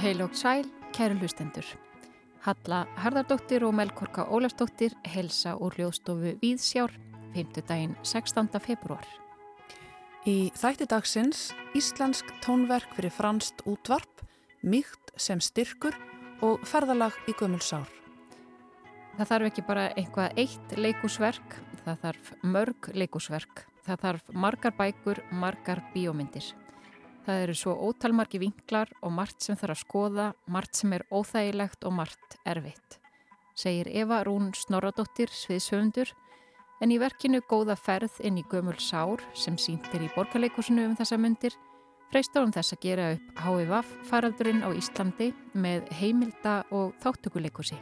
Heilógt sæl, kæru hlustendur. Halla Harðardóttir og Melkorka Ólafsdóttir helsa úr hljóðstofu Víðsjár, 5. daginn 16. februar. Í þætti dagsins Íslensk tónverk fyrir franst útvarp, mýkt sem styrkur og ferðalag í gömulsár. Það þarf ekki bara einhvað eitt leikúsverk, það þarf mörg leikúsverk. Það þarf margar bækur, margar bíómyndir. Það eru svo ótalmargi vinklar og margt sem þarf að skoða, margt sem er óþægilegt og margt erfitt. Segir Eva Rún Snorradóttir sviðsöfundur en í verkinu Góða ferð inn í gömul sár sem síntir í borgarleikusinu um þessa myndir freistar um þess að gera upp HVF faraldurinn á Íslandi með heimilda og þáttökuleikusi.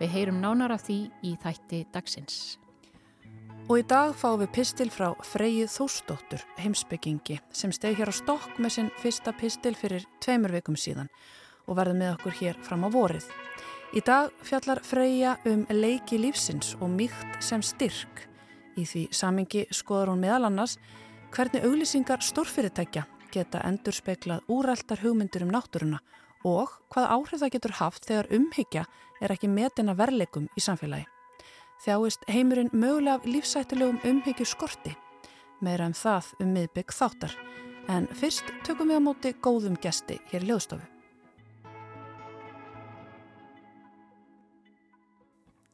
Við heyrum nánar af því í þætti dagsins. Og í dag fáum við pistil frá Freyju Þósdóttur, heimsbyggingi, sem steg hér á stokk með sinn fyrsta pistil fyrir tveimur vikum síðan og verði með okkur hér fram á vorið. Í dag fjallar Freyja um leiki lífsins og mýkt sem styrk. Í því samingi skoður hún meðal annars hvernig auglýsingar stórfyrirtækja geta endur speklað úræltar hugmyndur um náttúruna og hvað áhrif það getur haft þegar umhyggja er ekki metina verleikum í samfélagi þjáist heimurinn mögulega af lífsættilegum umhyggju skorti. Meira um það um miðbygg þáttar. En fyrst tökum við á móti góðum gesti hér í Ljóðstofu.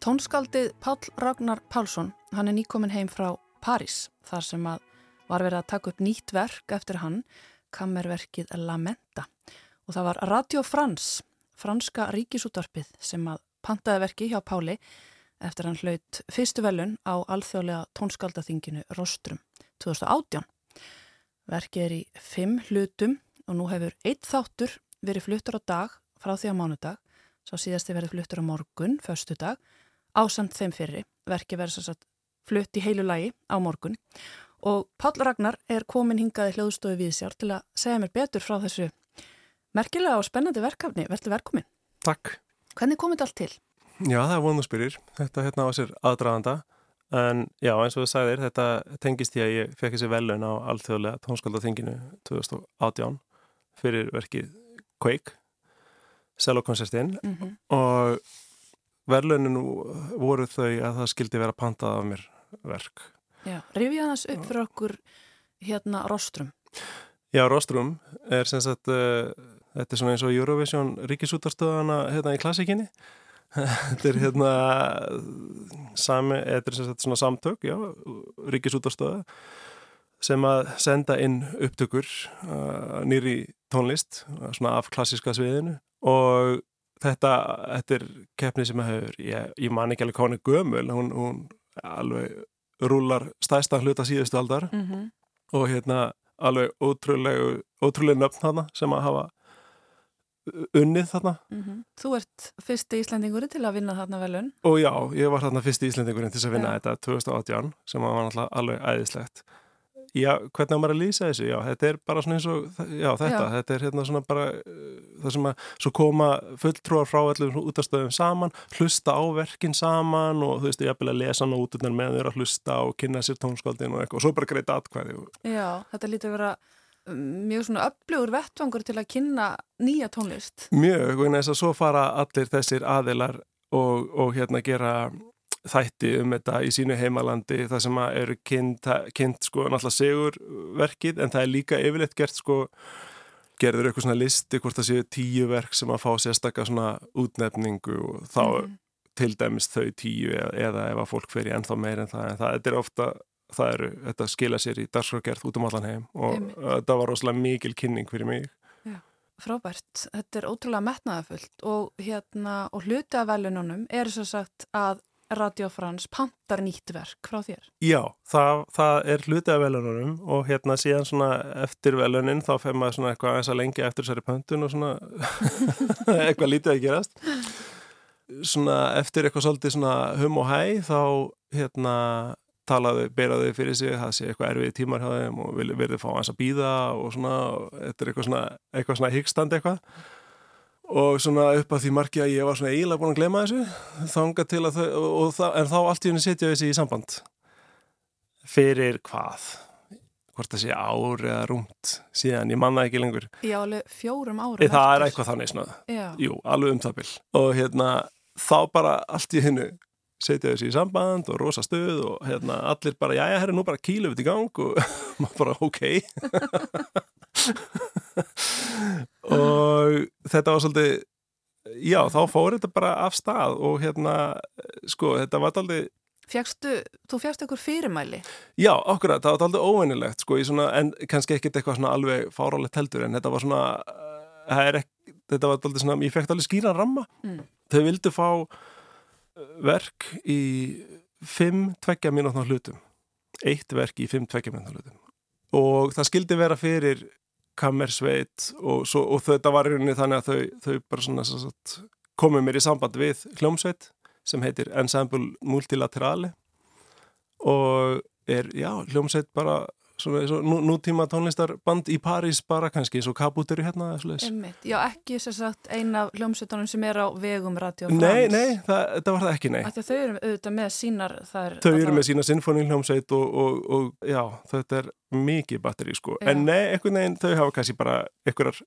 Tónskaldið Pál Ragnar Pálsson, hann er nýkomin heim frá París, þar sem að var verið að taka upp nýtt verk eftir hann, kammerverkið Lamenta. Og það var Radio France, franska ríkisútarpið sem að pantaði verki hjá Páli eftir hann hlaut fyrstu velun á alþjóðlega tónskaldaþinginu Rostrum 2018. Verkið er í fimm hlutum og nú hefur eitt þáttur verið fluttur á dag frá því á mánudag, svo síðasti verið fluttur á morgun, förstu dag, ásamt þeim fyrri. Verkið verið svo flutt í heilu lagi á morgun og Pál Ragnar er komin hingaði hljóðstofi við sér til að segja mér betur frá þessu merkilega og spennandi verkefni. Verður velkomin. Takk. Hvernig komið allt til? Já, það er vonu spyrir. Þetta hérna á sér aðdraðanda. En já, eins og þú sagðir, þetta tengist ég að ég fekk þessi velun á alþjóðlega tónskáldaþinginu 2018 fyrir verkið Quake, Cello-koncertinn mm -hmm. og veluninu voru þau að það skildi vera pantað af mér verk. Já, rifja þess upp fyrir okkur hérna Rostrum. Já, Rostrum er sem sagt, uh, þetta er svona eins og Eurovision ríkisútarstöðana hérna í klassikinni þetta er hérna sami, þetta er svona samtök já, ríkisútastöða sem að senda inn upptökur uh, nýri tónlist svona af klassiska sviðinu og þetta, þetta er keppni sem hefur, ég, ég man ekki alveg koni gömul, hún, hún alveg rúlar stæsta hluta síðustu aldar mm -hmm. og hérna alveg ótrúlega ótrúlega nöfn hana sem að hafa unnið þarna. Mm -hmm. Þú ert fyrsti Íslandingurinn til að vinna þarna velun? Og já, ég var þarna fyrsti Íslandingurinn til að vinna ja. þetta 2018 sem var náttúrulega alveg æðislegt. Já, hvernig á maður að lýsa þessu? Já, þetta er bara svona eins og, já þetta, já. þetta er hérna svona bara uh, það sem að, svo koma fulltrúar frá allum útastöðum saman, hlusta á verkin saman og þú veist, ég vil að lesa ná út með þér að hlusta og kynna sér tónskaldin og eitthvað og svo bara greita atkvæði. Já, þetta lítur að vera mjög svona öflugur vettvangur til að kynna nýja tónlist. Mjög, og eins og svo fara allir þessir aðilar og, og hérna gera þætti um þetta í sínu heimalandi það sem eru kynnt, kynnt sko náttúrulega segurverkið en það er líka yfirleitt gert sko gerður eitthvað svona listi hvort það séu tíu verk sem að fá sérstakka svona útnefningu og þá mm til dæmis þau tíu eða, eða ef að fólk fer í ennþá meir en það en það er ofta það eru, þetta skila sér í dagskrafgerð út um allan heim og þetta var rosalega mikil kynning fyrir mig. Já, Frábært, þetta er ótrúlega metnaðafullt og hérna og hluti af velununum er svo sagt að Radio France pantar nýtt verk frá þér. Já, það, það er hluti af velununum og hérna síðan svona eftir velunin þá fer maður svona eitthvað eins að lengi eftir þessari pöntun og svona eitthvað lítið að gerast. Svona eftir eitthvað svolítið svona hum og hæ þá hérna talaðu, beraðu fyrir sig, það sé eitthvað erfið tímar hjá þeim og verður fá hans að býða og svona, þetta er eitthvað svona, eitthvað svona hyggstand eitthvað. Og svona upp að því margi að ég var svona eiginlega búin að glema þessu þanga til að þau, og það, en þá allt í henni setja þessi í samband. Fyrir hvað? Hvort það sé ár eða rúmt síðan, ég manna ekki lengur. Já, alveg fjórum árum e, það er eitthvað þannig snöð jú, alveg um það bil. Og hérna, þá bara allt í hennu setja þessi í samband og rosa stöð og hérna, allir bara, já, já, herri, nú bara kílu við í gang og maður bara, ok og þetta var svolítið já, þá fór þetta bara af stað og hérna, sko, þetta var aldrei Fjækstu, þú fjækst ykkur fyrirmæli? Já, okkur að það var aldrei óveinilegt sko, svona, en kannski ekkert eitthvað svona alveg fárálegt heldur en þetta var svona uh, ekki, þetta var aldrei svona, ég fekk alveg skýra ramma. Mm. Þau vildu fá verk í fimm tveggja mínútnar hlutum. Eitt verk í fimm tveggja mínútnar hlutum. Og það skildi vera fyrir kammersveit og, svo, og þetta var rauninni þannig að þau, þau bara svona, svona komið mér í samband við hljómsveit sem heitir Ensemble Multilaterale og er, já, hljómsveit bara svona, svona nútíma tónlistarband í París bara kannski, og Kabut eru hérna. Já, ekki sem sagt eina af hljómsveitunum sem er á vegum Radio France Nei, nei, það, það var það ekki, nei. Þau eru auðvitað með sínar þar, Þau eru með sína sinfóníhljómsveit og, og, og já, þetta er mikið batteri sko, já. en nei, einhvern veginn þau hafa kannski bara einhverjar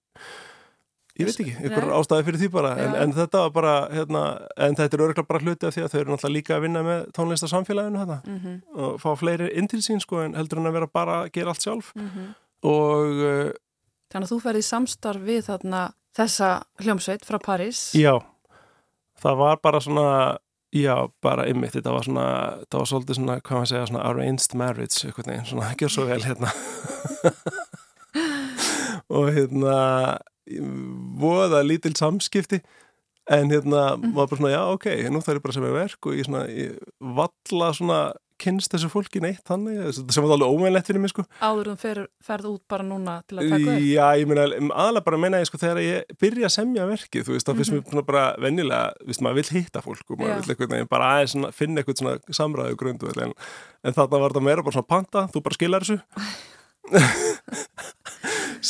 Ég veit ekki, einhver ástæði fyrir því bara en, en þetta var bara, hérna en þetta er örgulega bara hluti af því að þau eru náttúrulega líka að vinna með tónlistarsamfélaginu þetta mm -hmm. og fá fleiri inn til sín sko en heldur en að vera bara að gera allt sjálf. Mm -hmm. og uh, Þannig að þú ferði samstarf við þarna þessa hljómsveit frá París? Já, það var bara svona já, bara ymmið, þetta var svona það var svolítið svona, hvað maður segja, svona arranged marriage, eitthvað neginn, svona ekki svo vel hérna. Og hérna voða lítil samskipti en hérna mm. maður bara svona já ok, nú þarf ég bara að semja verk og ég svona ég valla svona kynst þessu fólki neitt þannig sem var alveg ómeinlegt fyrir mig sko Áður um fer, ferð út bara núna til að taka upp Já, ég meina, aðalega bara meina ég sko þegar ég byrja að semja verkið, þú veist, þá finnst mm -hmm. mér bara vennilega, veist, maður vil hitta fólk og maður vil eitthvað, bara aðeins finna eitthvað svona samræðu grundu en, en þarna var það meira bara svona panta, þú bara skilar þessu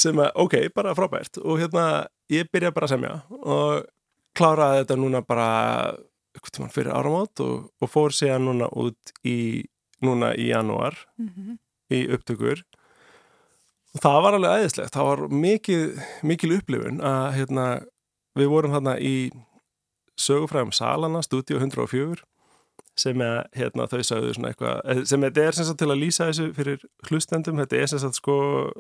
sem að, ok, bara frábært. Og hérna, ég byrja bara að semja og kláraði þetta núna bara fyrir áramót og, og fór síðan núna út í núna í janúar mm -hmm. í upptökur. Og það var alveg æðislegt, það var mikil, mikil upplifun að hérna, við vorum hérna í sögufræðum Salana, stúdíu 104 sem er, hérna, þau sagðu svona eitthvað, eh, sem þetta er sem sagt til að lýsa þessu fyrir hlustendum, þetta er sem sagt sko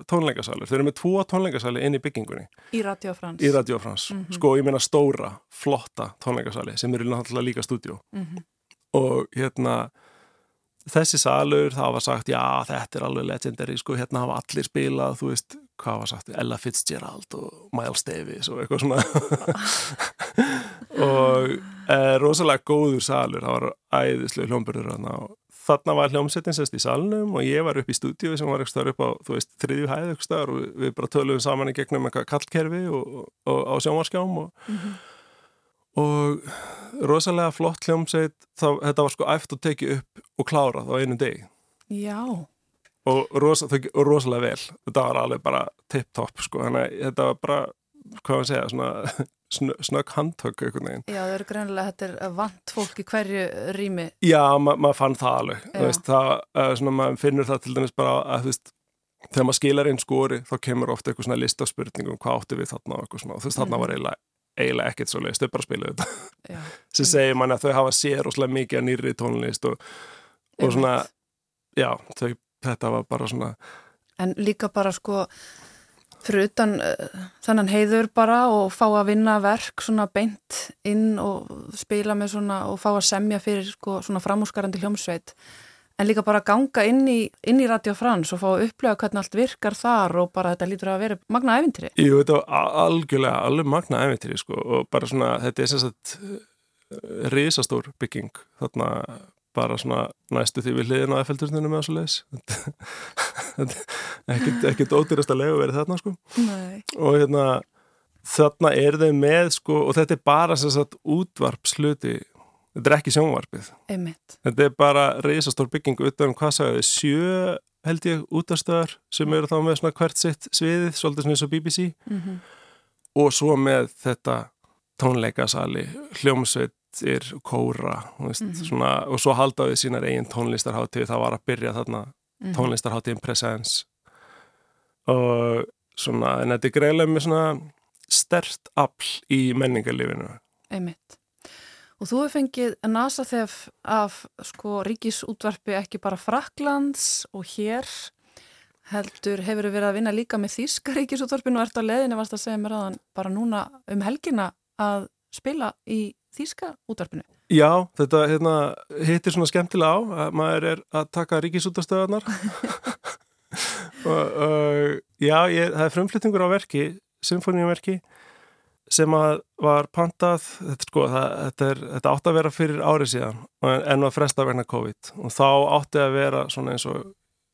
tónleikasalur, þau eru með tvo tónleikasali inn í byggingunni. Í Radiofrans. Í Radiofrans, mm -hmm. sko ég meina stóra, flotta tónleikasali sem eru náttúrulega líka stúdjó mm -hmm. og hérna þessi salur, það var sagt, já þetta er alveg legendary, sko hérna hafa allir spilað, þú veist, hvað var sagt Ella Fitzgerald og Miles Davis og eitthvað svona og e, rosalega góður salur, það var æðislega hljómburður og þarna var hljómsettin sérst í salnum og ég var upp í stúdíu sem var eitthvað upp á, þú veist, þriðju hæð eitthvað og við bara töluðum saman í gegnum eitthvað kallkerfi og, og, og á sjónvarskjám og, mm -hmm. og rosalega flott hljómsett, þetta var sko æft að tekið upp og klárað á einu deg Já. Og rosa, rosalega vel. Þetta var alveg bara tip-top sko, þannig að þetta var bara, hvað maður segja, svona snögg handtök eitthvað neginn. Já, það eru greinlega þetta er vant fólk í hverju rými. Já, ma maður fann það alveg veist, það, svona, maður finnur það til dæmis bara að þú veist, þegar maður skilar einn skori þá kemur ofta eitthvað svona list af spurningum hvað áttu við þarna og eitthvað svona og þú veist, þarna var mhm. eiginlega, eiginlega ekkert svo leiðist, þau bara spilaðu þetta sem segir manni að þau hafa sér óslega mikið að nýri tónlist og, og svona, já, þau, þetta var bara svona En líka bara sko fyrir utan uh, þennan heiður bara og fá að vinna verk svona beint inn og spila með svona og fá að semja fyrir sko, svona framúskarandi hljómsveit en líka bara ganga inn í, í Radio France og fá að upplega hvernig allt virkar þar og bara þetta lítur að vera magna ævintýri. Jú, þetta var algjörlega alveg magna ævintýri sko og bara svona þetta er sagt eh, risastór bygging þarna bara svona næstu því við hliðin á FL-turninu með þessu leis ekkert ódýrast að lega verið þarna sko Nei. og hérna þarna er þau með sko og þetta er bara sem sagt útvarpsluti þetta er ekki sjónvarpið Einmitt. þetta er bara reysastór bygging utan um hvað sagði sjö held ég útastöðar sem eru þá með svona hvert sitt sviðið svolítið svona eins og BBC mm -hmm. og svo með þetta tónleikasali hljómsveit hljómsveitir, kóra veist, mm -hmm. svona, og svo haldaði sínar eigin tónlistarháttíð, það var að byrja þarna mm -hmm. tónlistarháttíðin Presence og svona, en þetta er greiðlega með svona stert afl í menningarlifinu Einmitt Og þú hefði fengið nasa þef af sko ríkisútvarpi ekki bara Fraklands og hér heldur hefur verið að vinna líka með Þíska ríkisútvarpinu og ert á leðinu varst að segja mér aðan bara núna um helgina að spila í Þíska útvarpinu. Já, þetta hérna, hittir svona skemmtilega á að maður er að taka ríkisútastöðarnar og, og já, ég, það er frumflyttingur á verki, symfóníuverki sem að var pantað, þetta, sko, það, þetta, er, þetta átti að vera fyrir árið síðan en að fresta vegna COVID og þá átti að vera svona eins og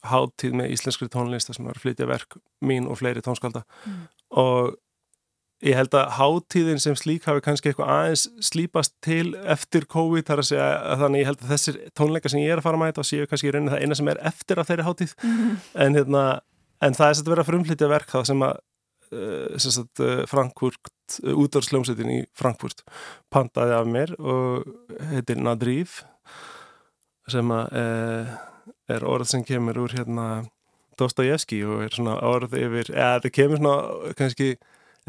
háttíð með íslenskri tónlista sem var flytja verk mín og fleiri tónskálda mm. og ég held að háttíðin sem slík hafi kannski eitthvað aðeins slípast til eftir COVID þar að segja að þannig ég held að þessir tónleika sem ég er að fara mæta og séu kannski í rauninni það eina sem er eftir að þeirri háttíð mm. en, hérna, en það er sett að vera frumflytja verk það sem að uh, sem sagt, uh, Frankfurt, uh, útdórsljómsveitin í Frankfurt pantaði af mér og heitir Nadríf sem að er orð sem kemur úr hérna Dostojevski og er svona orð yfir, eða það kemur svona kannski,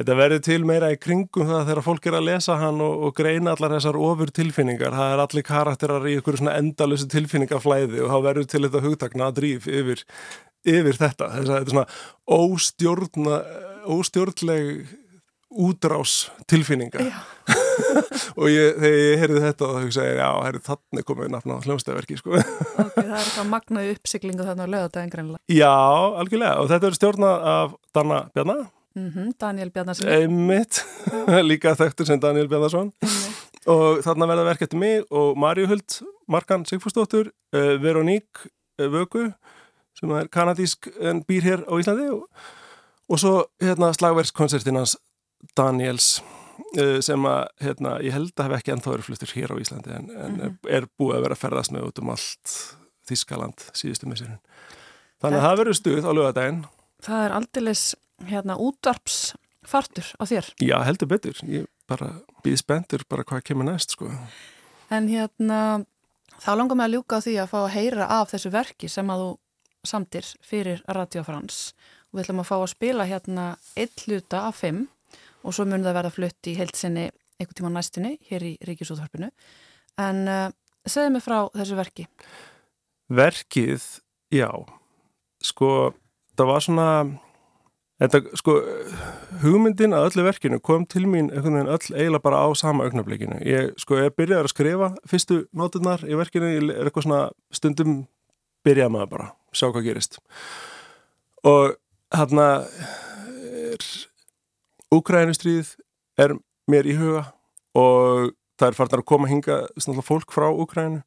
þetta verður til meira í kringum það þegar fólk er að lesa hann og, og greina allar þessar ofur tilfinningar það er allir karakterar í ykkur svona endalusi tilfinningaflæði og þá verður til þetta hugtakna að drýf yfir, yfir þetta. Þess að þetta er svona óstjórna óstjórnleg útrás tilfinninga. Og ég, þegar ég heyrði þetta þá hugsaði ég, já, herri, þannig komið nafn á hljómsdæðverki, sko. Ok, það er eitthvað magnaði uppsiklingu þarna á lögadagin greinlega Já, algjörlega, og þetta er stjórnað af Danna Bjarnar mm -hmm, Daniel Bjarnarsson Einmitt, líka þekktur sem Daniel Bjarnarsson og þarna verða verk eftir mig og Marju Huld Markan Sigfúrsdóttur uh, eh, Veroník uh, Vögu sem er kanadísk en býr hér á Íslandi og, og svo hérna slagverkskoncertinans Daniels eh, sem að, hérna, ég held að hef ekki ennþá verið fluttur hér á Íslandi en, en mm -hmm. er búið að vera að ferðast með út um allt Þískaland síðustu missurinn. Þannig að það verður stuð á lögadaginn. Það er aldilis hérna útvarpsfartur á þér. Já, heldur betur. Ég bara býð spendur bara hvað kemur næst, sko. En hérna, þá langar mig að ljúka á því að fá að heyra af þessu verki sem að þú samtir fyrir Radio France og við ætlum að fá að spila hérna eitt hluta af fimm og svo mun það verða flutt í heilsinni einhvern tíma næstinni hér í Ríkisúðhörpunu en uh, segðu mig frá þessu verki Verkið, já sko, það var svona þetta, sko hugmyndin að öllu verkinu kom til mín öll eiginlega bara á sama augnablikinu. Ég, sko, ég byrjaði að skrifa fyrstu nóturnar í verkinu, ég er eitthvað svona stundum byrjaði maður bara sjá hvað gerist. Og hérna Úkrænustrið er mér í huga og það er farnar að koma hinga fólk frá Úkrænu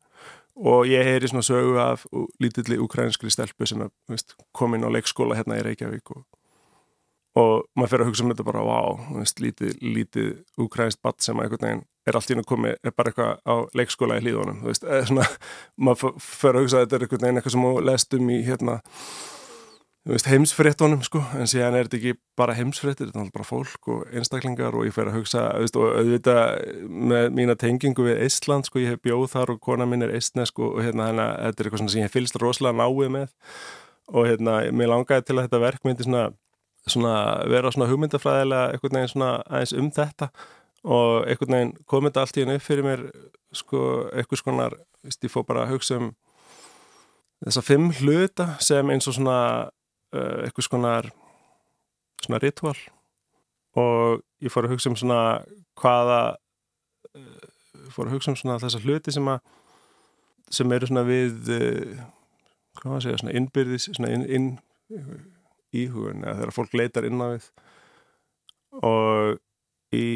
og ég heyri svona sögu af lítilli úkrænskri stelpu sem veist, komin á leikskóla hérna í Reykjavík og, og maður fyrir að hugsa um þetta bara wow, veist, lítið, lítið úkrænst batt sem að einhvern veginn er allt í hún að komi er bara eitthvað á leikskóla í hlýðunum maður fyrir að hugsa að þetta er einhvern veginn eitthvað sem við lestum í hérna heimsfréttunum sko, en síðan er þetta ekki bara heimsfréttir, þetta er bara fólk og einstaklingar og ég fer að hugsa veist, og auðvitað með mína tengingu við Ísland, sko, ég hef bjóð þar og kona minn er eistnesk og, hérna, hérna þetta er eitthvað sem ég hef fylgst rosalega náið með. Og hérna, mér langaði til að þetta verk myndi svona, svona vera svona hugmyndafræðilega eitthvað neginn svona aðeins um þetta. Og eitthvað neginn komið allt í hennu upp fyrir mér sko, eitthvað skonar, ég fór bara að hugsa um þessa fimm hluta sem eins og svona uh, eitthvað skonar svona ritual. Og ég fór að hugsa um svona hvaða uh, fór að hugsa um svona þessa hluti sem að sem eru svona við uh, hvað maður segja, svona innbyrðis svona inn, inn íhugun eða þegar fólk leitar inn á við. Og í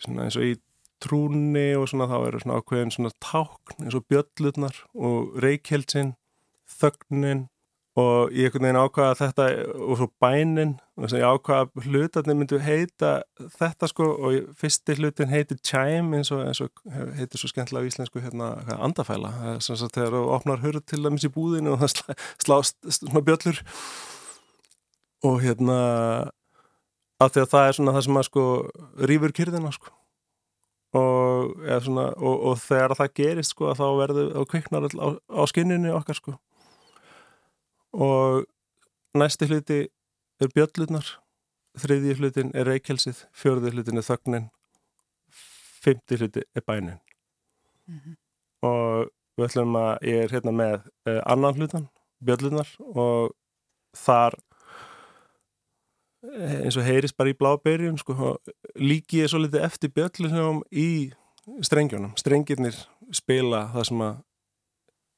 svona eins og í trúni og svona þá eru svona ákveðin svona tákn eins og bjöllurnar og reykjeldsinn þögnin og ég einhvern veginn ákvaða þetta og svo bænin og ég ákvaða hlutarnir myndu heita þetta sko og fyrsti hlutin heitir chime eins og, eins og heitir svo skemmtilega á íslensku hérna andafæla. Þess að þegar þú opnar hörð til dæmis í búðinu og það slást svona bjöllur. Og hérna að því að það er svona það sem að sko rýfur kyrðina sko. Og, svona, og, og þegar það gerist sko þá verður þá kviknar á, á skinninu okkar sko og næsti hluti er bjöllurnar þriðji hlutin er reykjelsið fjörði hlutin er þögnin fymti hluti er bænin mm -hmm. og við ætlum að ég er hérna með eh, annan hlutan bjöllurnar og þar Eh, eins og heyrist bara í bláberjun sko, líki ég svo litið eftir bjöllunum í strengjónum strengirnir spila það sem að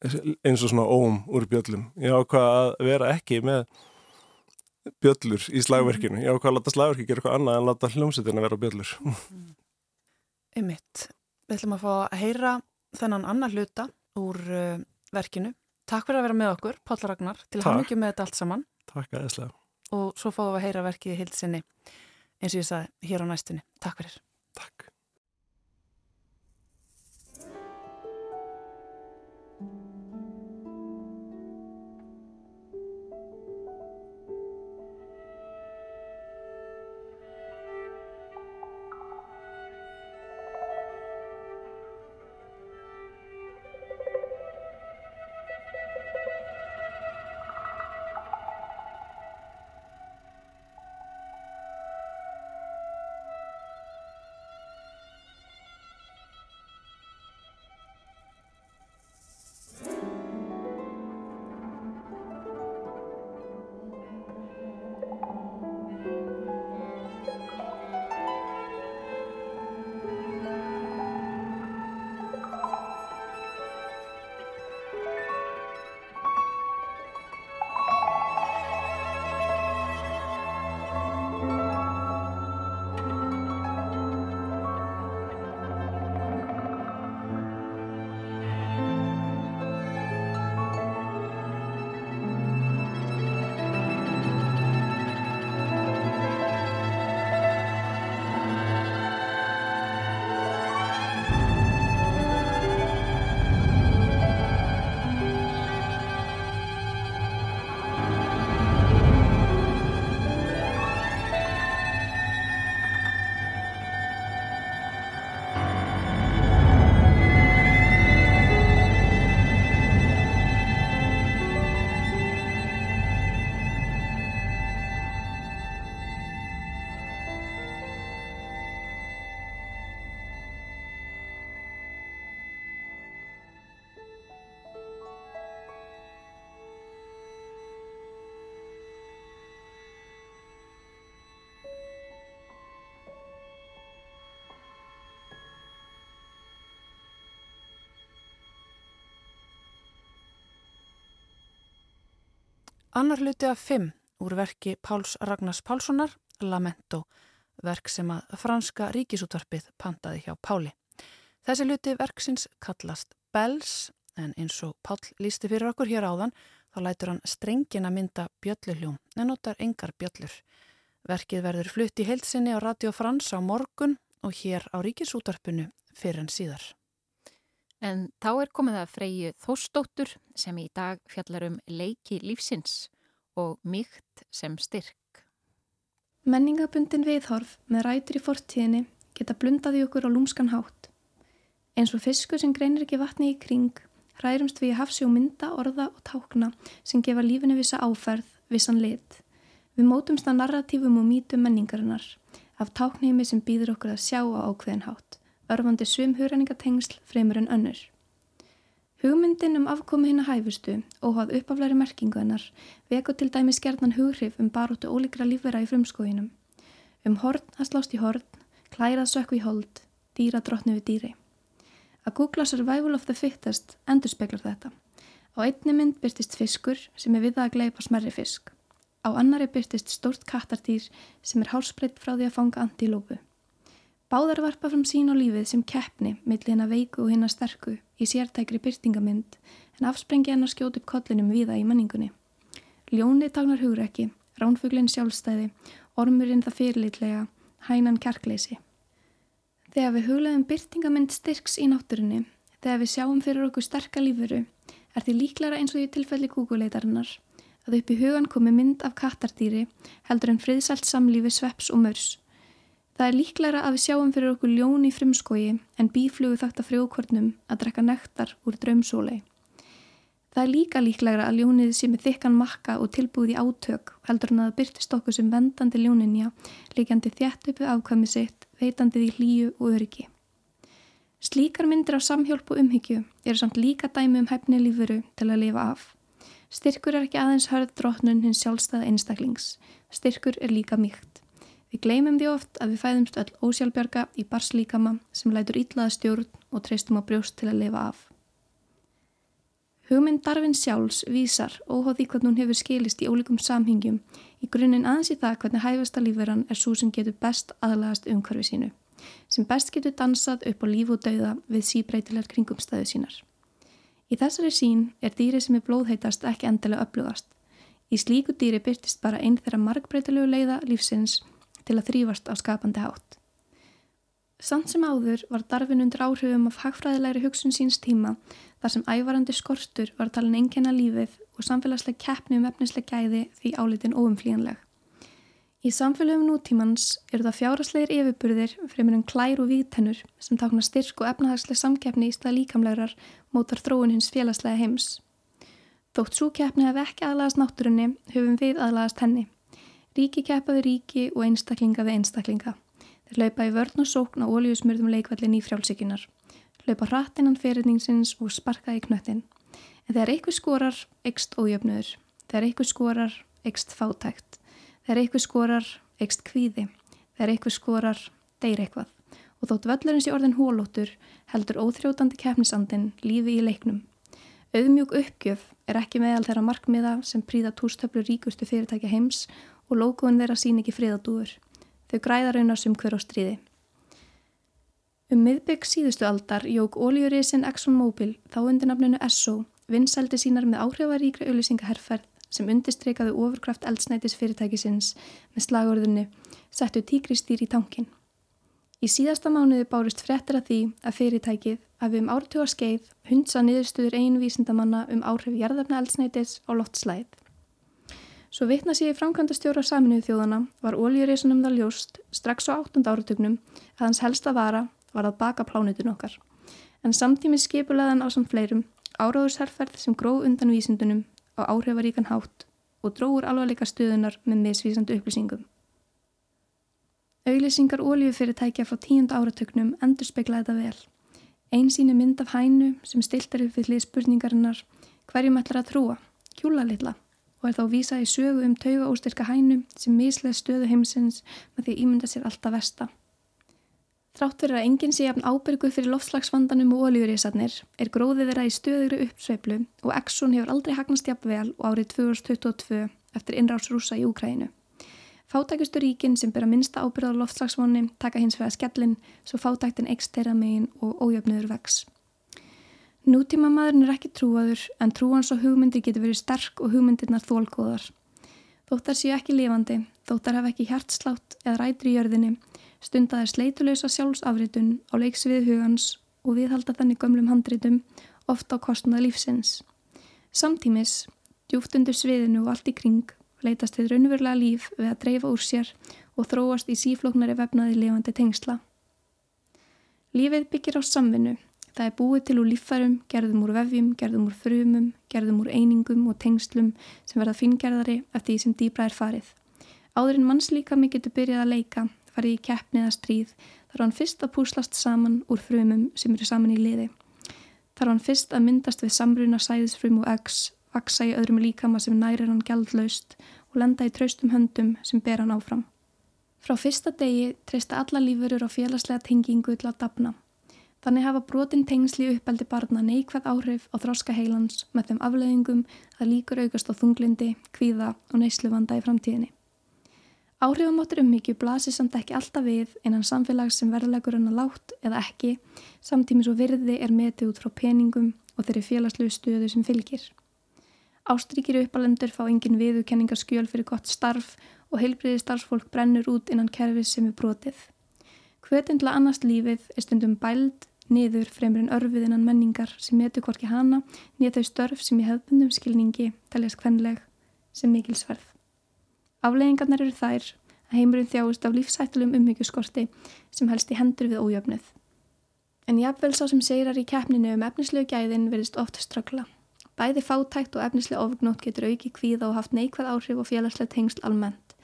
eins og svona óm úr bjöllum. Ég ákvaða að vera ekki með bjöllur í slagverkinu. Ég ákvaða að láta slagverki gera eitthvað annað en láta hljómsutin að vera bjöllur. Ymmitt, við ætlum að fá að heyra þennan annar hluta úr uh, verkinu. Takk fyrir að vera með okkur, Páll Ragnar til að hafa mikið með þetta allt saman. Takk aðeinslega og svo fáum við að heyra verkið í hilsinni eins og ég sagði hér á næstunni. Takk fyrir. Takk. Annar hluti af fimm úr verki Páls Ragnars Pálssonar, Lamento, verk sem að franska ríkisútvarpið pantaði hjá Páli. Þessi hluti verksins kallast Bells, en eins og Pál lísti fyrir okkur hér áðan, þá lætur hann strengina mynda bjöllurhljóm, en notar engar bjöllur. Verkið verður flutt í heilsinni á Radio Frans á morgun og hér á ríkisútvarpinu fyrir en síðar. En þá er komið að freyju Þóstóttur sem í dag fjallar um leiki lífsins og mýkt sem styrk. Menningabundin viðhorf með rætur í fortíðinni geta blundaði okkur á lúmskan hátt. Eins og fiskur sem greinir ekki vatni í kring, hrærumst við að hafsi og mynda, orða og tákna sem gefa lífinu vissa áferð, vissan lit. Við mótumst að narratífum og mítum menningarinnar, af táknheimi sem býður okkur að sjá á ákveðin hátt örfandi sum hugræningatengsl fremur en önnur. Hugmyndin um afkomi hinn að hæfustu, óháð uppaflæri merkingu hennar, veku til dæmi skerðnan hughrif um baróttu ólíkra lífvera í frumskóginum. Um horn að slást í horn, klærað sökku í hold, dýra drottnu við dýri. Að googla survival of the fittest endur speklar þetta. Á einni mynd byrtist fiskur sem er við að gleipa smerri fisk. Á annari byrtist stórt kattardýr sem er hálsbreytt frá því að fanga antilópu. Báðar varpa fram sín og lífið sem keppni millir hennar veiku og hennar sterku í sértækri byrtingamind en afsprengi hennar skjóti upp kollinum viða í manningunni. Ljónið tagnar hugrekki, ránfuglinn sjálfstæði, ormurinn það fyrirlitlega, hænan kjarkleysi. Þegar við hugleðum byrtingamind styrks í náttúrunni, þegar við sjáum fyrir okkur sterka lífuru, er því líklara eins og í tilfelli kúkuleitarinnar að upp í hugan komi mynd af kattardýri heldur en friðsalt samlífi sveps og mörs Það er líklæra að við sjáum fyrir okkur ljón í frimskogi en bíflugu þakta frjókvörnum að drekka nektar úr draumsólei. Það er líka líklegra að ljónið sé með þykkan makka og tilbúið í átök heldur hann að byrtist okkur sem vendandi ljóninja, líkjandi þjætt uppi afkvæmi sitt, veitandið í hlýju og öryggi. Slíkar myndir af samhjálp og umhyggju eru samt líka dæmi um hæfni lífuru til að lifa af. Styrkur er ekki aðeins hörð drotnun hins sjálfstæða einstaklings. Styrkur er líka mýkt. Við gleymum því oft að við fæðumst öll ósjálfbjörga í barslíkama sem lætur ítlaða stjórn og treystum á brjóst til að lifa af. Hugmynd Darvin sjálfs vísar óháði hvernig hún hefur skilist í ólíkum samhengjum í grunninn aðeins í það hvernig hæfasta lífverðan er svo sem getur best aðlagast umhverfi sínu, sem best getur dansað upp á líf og dauða við síbreytilegar kringumstæðu sínar. Í þessari sín er dýri sem er blóðheitast ekki endilega upplugast. Í slíku dýri byrtist bara einn þeirra markbreytilegu leiða lífsins til að þrýfast á skapandi hátt. Samt sem áður var Darvin undir áhrifum af hagfræðilegri hugsun síns tíma þar sem ævarandi skortur var talin engjana lífið og samfélagsleg keppni um efnisleg gæði því álitin óumflíjanleg. Í samfélagum nútímans eru það fjáraslegir yfirburðir fremur en klær og víðtennur sem tákna styrk og efnahagsleg samkeppni í stað líkamlegar mótar þróun hins félagslega heims. Þótt svo keppni hef ekki aðlagast náttúrunni, höfum við aðlagast henni. Ríki keppaði ríki og einstaklinga við einstaklinga. Þeir laupa í vörn og sókn á óljusmyrðum leikvallin í frjálsíkunar. Laupa hrattinnan fyrirningsins og sparka í knöttin. En þegar eitthvað skorar, ekst ójöfnöður. Þegar eitthvað skorar, ekst fátækt. Þegar eitthvað skorar, ekst kvíði. Þegar eitthvað skorar, deyr eitthvað. Og þótt völlurins í orðin hólóttur heldur óþrjótandi keppnisandin lífi í leiknum. Auðmjúk uppgjöf er ekki meðal þeirra markmiða sem príða túrstöflu ríkustu fyrirtækja heims og logoðin þeirra sín ekki friðadúur. Þau græða raunar sem hver á stríði. Um miðbygg síðustu aldar jók ólíurísin ExxonMobil þá undir nafninu Esso vinsældi sínar með áhrifaríkra auðlýsingaherrferð sem undistreikaði ofurkraft eldsnætis fyrirtækisins með slagorðunni settu tíkristýr í tankin. Í síðasta mánuði bárist frettir að því að fyrirtækið að við um ártuga skeið hundsa niðurstuður einu vísindamanna um áhrif jarðafna eldsnætis á loftslæð. Svo vitna sér í framkvæmda stjóra saminuðu þjóðana var óljurísunum það ljóst strax á 8. áratögnum að hans helsta vara var að baka plánutun okkar. En samtími skipulegan á samt fleirum áráðursherrferð sem gróð undan vísindunum á áhrifaríkan hátt og dróður alvarleika stuðunar með misvísandu upplýsingum. Auglýsingar óljufyrirtækja frá 10. áratögnum endur speklaði þetta vel. Einn síni mynd af hænu sem stiltar upp við hlið spurningarinnar hverjum ætlar að trúa, kjúla litla og er þá vísað í sögu um tauga óstyrka hænu sem mislega stöðu heimsins með því ímynda sér alltaf vesta. Þrátt fyrir að enginn sé jafn ábyrgu fyrir loftslagsvandanum og oljurísarnir er gróðið þeirra í stöðugri uppsveiflu og Exxon hefur aldrei hagnast jafn vel og árið 2022 eftir innráðs rúsa í Úkrænu. Fátækustu ríkin sem byrja minnsta ábyrða á loftslagsvonni taka hins vega skellin svo fátæktin ekst þeirra megin og ójöfniður vex. Nútíma maðurinn er ekki trúaður en trúans og hugmyndir getur verið sterk og hugmyndirnar þólkóðar. Þóttar séu ekki lifandi, þóttar hafa ekki hjartslátt eða rætri í jörðinni, stundar sleitulösa sjálfsafritun á leiks við hugans og viðhalda þannig gömlum handritum ofta á kostnað lífsins. Samtímis, djúft undir sviðinu og allt í kring, leitast þið raunverulega líf við að dreifa úr sér og þróast í síflóknari vefnaði lifandi tengsla. Lífið byggir á samvinnu Það er búið til úr líffærum, gerðum úr vefjum, gerðum úr frumum, gerðum úr einingum og tengslum sem verða fingerðari eftir því sem dýbra er farið. Áðurinn mannslíkami getur byrjað að leika, farið í keppni eða stríð, þar var hann fyrst að púslast saman úr frumum sem eru saman í liði. Þar var hann fyrst að myndast við samruna sæðisfrum og eggs, vaksa í öðrum líkama sem nærir hann gældlaust og lenda í traustum höndum sem ber hann áfram. Frá fyrsta degi treysta alla lífurur á félagslega tengingu til að dapna. Þannig hafa brotin tengsli uppeldi barna neikvæð áhrif á þróska heilans með þeim afleðingum að líkur aukast á þunglindi, kvíða og neysluvanda í framtíðinni. Áhrifamáttur umhyggju blasir samt ekki alltaf við innan samfélags sem verðlegur hann að látt eða ekki, samtímis og virði er metið út frá peningum og þeirri félagslegu stöðu sem fylgir. Ástrykir uppalendur fá engin viðukenningarskjöl fyrir gott starf og heilbriði starfsfólk brennur út innan kerfis sem er brotið. Hvetindla annars lífið er stundum bæld niður fremur en örfiðinnan menningar sem metu hvorki hana nýja þau störf sem í hefðbundum skilningi teljast kvenleg sem mikilsverð. Afleggingarnar eru þær að heimurinn þjáist af lífsættilum umhyggjuskorti sem helst í hendur við ójöfnuð. En jafnvel sá sem segrar í keppninu um efnislegu gæðin verðist oft ströggla. Bæði fátækt og efnislega ofgnótt getur auki kvíða og haft neikvæð áhrif og félagslega tengsl almennt.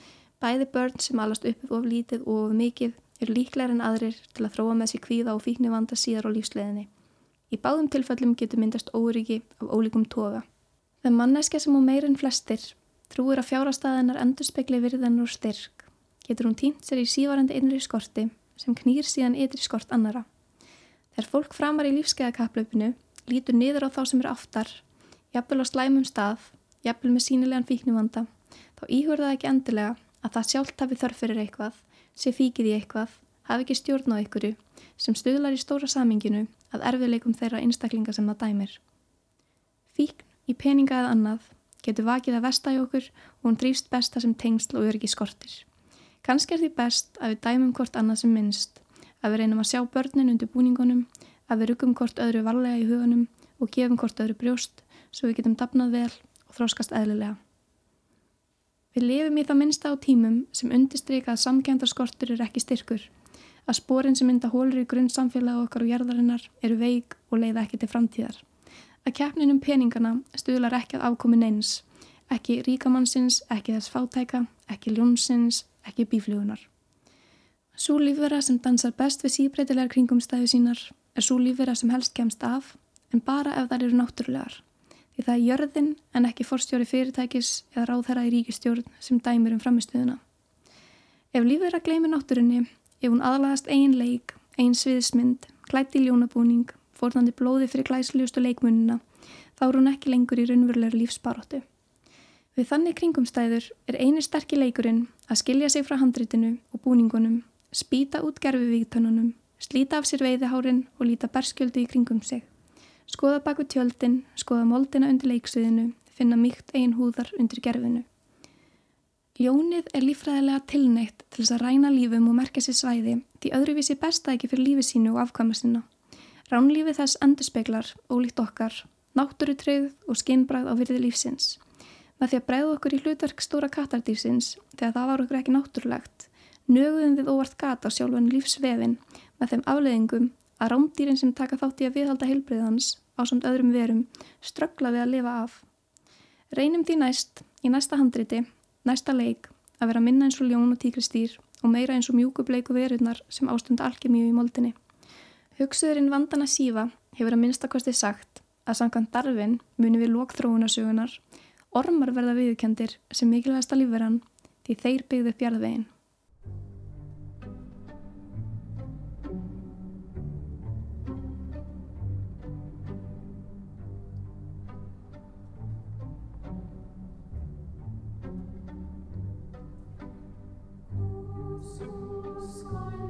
Bæði börn sem alast uppið of lítið og of mikið eru líklegar en aðrir til að þróa með sér kvíða og fíknu vanda síðar á lífsleðinni. Í báðum tilfellum getur myndast óryggi af ólíkum toga. Það manneska sem á meirinn flestir trúir að fjárastæðinar endur spekli virðan og styrk getur hún týnt sér í sívarandi innri skorti sem knýr síðan ytri skort annara. Þegar fólk framar í lífskeiðakaplaupinu lítur niður á þá sem eru aftar, jafnvel á slæmum stað, jafnvel með sínilegan fíknumvanda, þá íhverða það ekki endilega að það sjálft hafi þörf fyrir eitthvað, sé fíkið í eitthvað, hafi ekki stjórn á einhverju sem stuðlar í stóra saminginu að erfiðleikum þeirra einstaklinga sem það dæmir. Fíkn í peninga eða annað getur vakið að vesta í okkur og hún drýfst besta sem tengsl og öryggi skortir. Kanski er því best að við dæmum hvort annað sem minnst, að við reynum að sjá börnin undir búningunum, að við ruggum hvort öðru varlega í huganum og gefum hvort öðru brjóst svo við getum dapnað vel og þróskast eðlilega. Við lifum í það minnsta á tímum sem undirstryka að samkjöndarskortur er ekki styrkur, að spórin sem mynda hólur í grunn samfélag okkar og gerðarinnar eru veik og leiða ekki til framtíðar. Að keppninum peningana stuðlar ekki að afkomin eins, ekki ríkamannsins, ekki þess fátæka, ekki ljónsins, ekki bíflugunar. Svo lífvera sem dansar best við síbreytilegar kringumstæðu sínar er svo lífvera sem helst kemst af en bara ef þær eru náttúrulegar. Því það er jörðin en ekki forstjóri fyrirtækis eða ráðherra í ríkistjórn sem dæmir um framistöðuna. Ef lífvera gleymir náttúrunni, ef hún aðlagast ein leik, ein sviðismynd, klætti ljónabúning, forðandi blóði fyrir glæsliustu leikmunina, þá er hún ekki lengur í raunverulegur lífsbaróttu. Við þannig kringumstæður er eini sterkir leikurinn að skilja sig frá handritinu og búningunum, spýta út gerfi vígtönunum, slíta af sér veiðihárin og líta berskjöldu í kringum sig. Skoða baku tjöldin, skoða moldina undir leiksviðinu, finna mýkt einn húðar undir gerfinu. Ljónið er lífræðilega tilneitt til þess að ræna lífum og merkja sér svæði því öðruvísi besta ekki fyrir lífi sínu og afkvæma sinna. Ránlífi þess endurspeglar, ólíkt okkar, náttúrutreyð og skinnbræð á virði lífsins. Með því að bregða okkur í hlutverk stóra kattardýrsins þegar það var okkur ekki náttúrulegt, nöguðum við óvart gata á sjálfan lífsvefin með þeim afleðingum að rámdýrin sem taka þátt í að viðhalda heilbriðans á samt öðrum verum ströggla við að lifa af. Reynum því næst, í næsta handriti, næsta leik, að vera minna eins og ljón og tíkristýr og meira eins og mjúkubleiku verunar sem ástunda alkemíu í moldinni. Hugsuðurinn vandana sífa hefur að minnstakosti sagt að samkvæmt darfin muni við lókþróunarsögunar Ormar verða viðkendir sem mikilvægast að lífverðan því þeir byggðu upp jarðveginn. sky.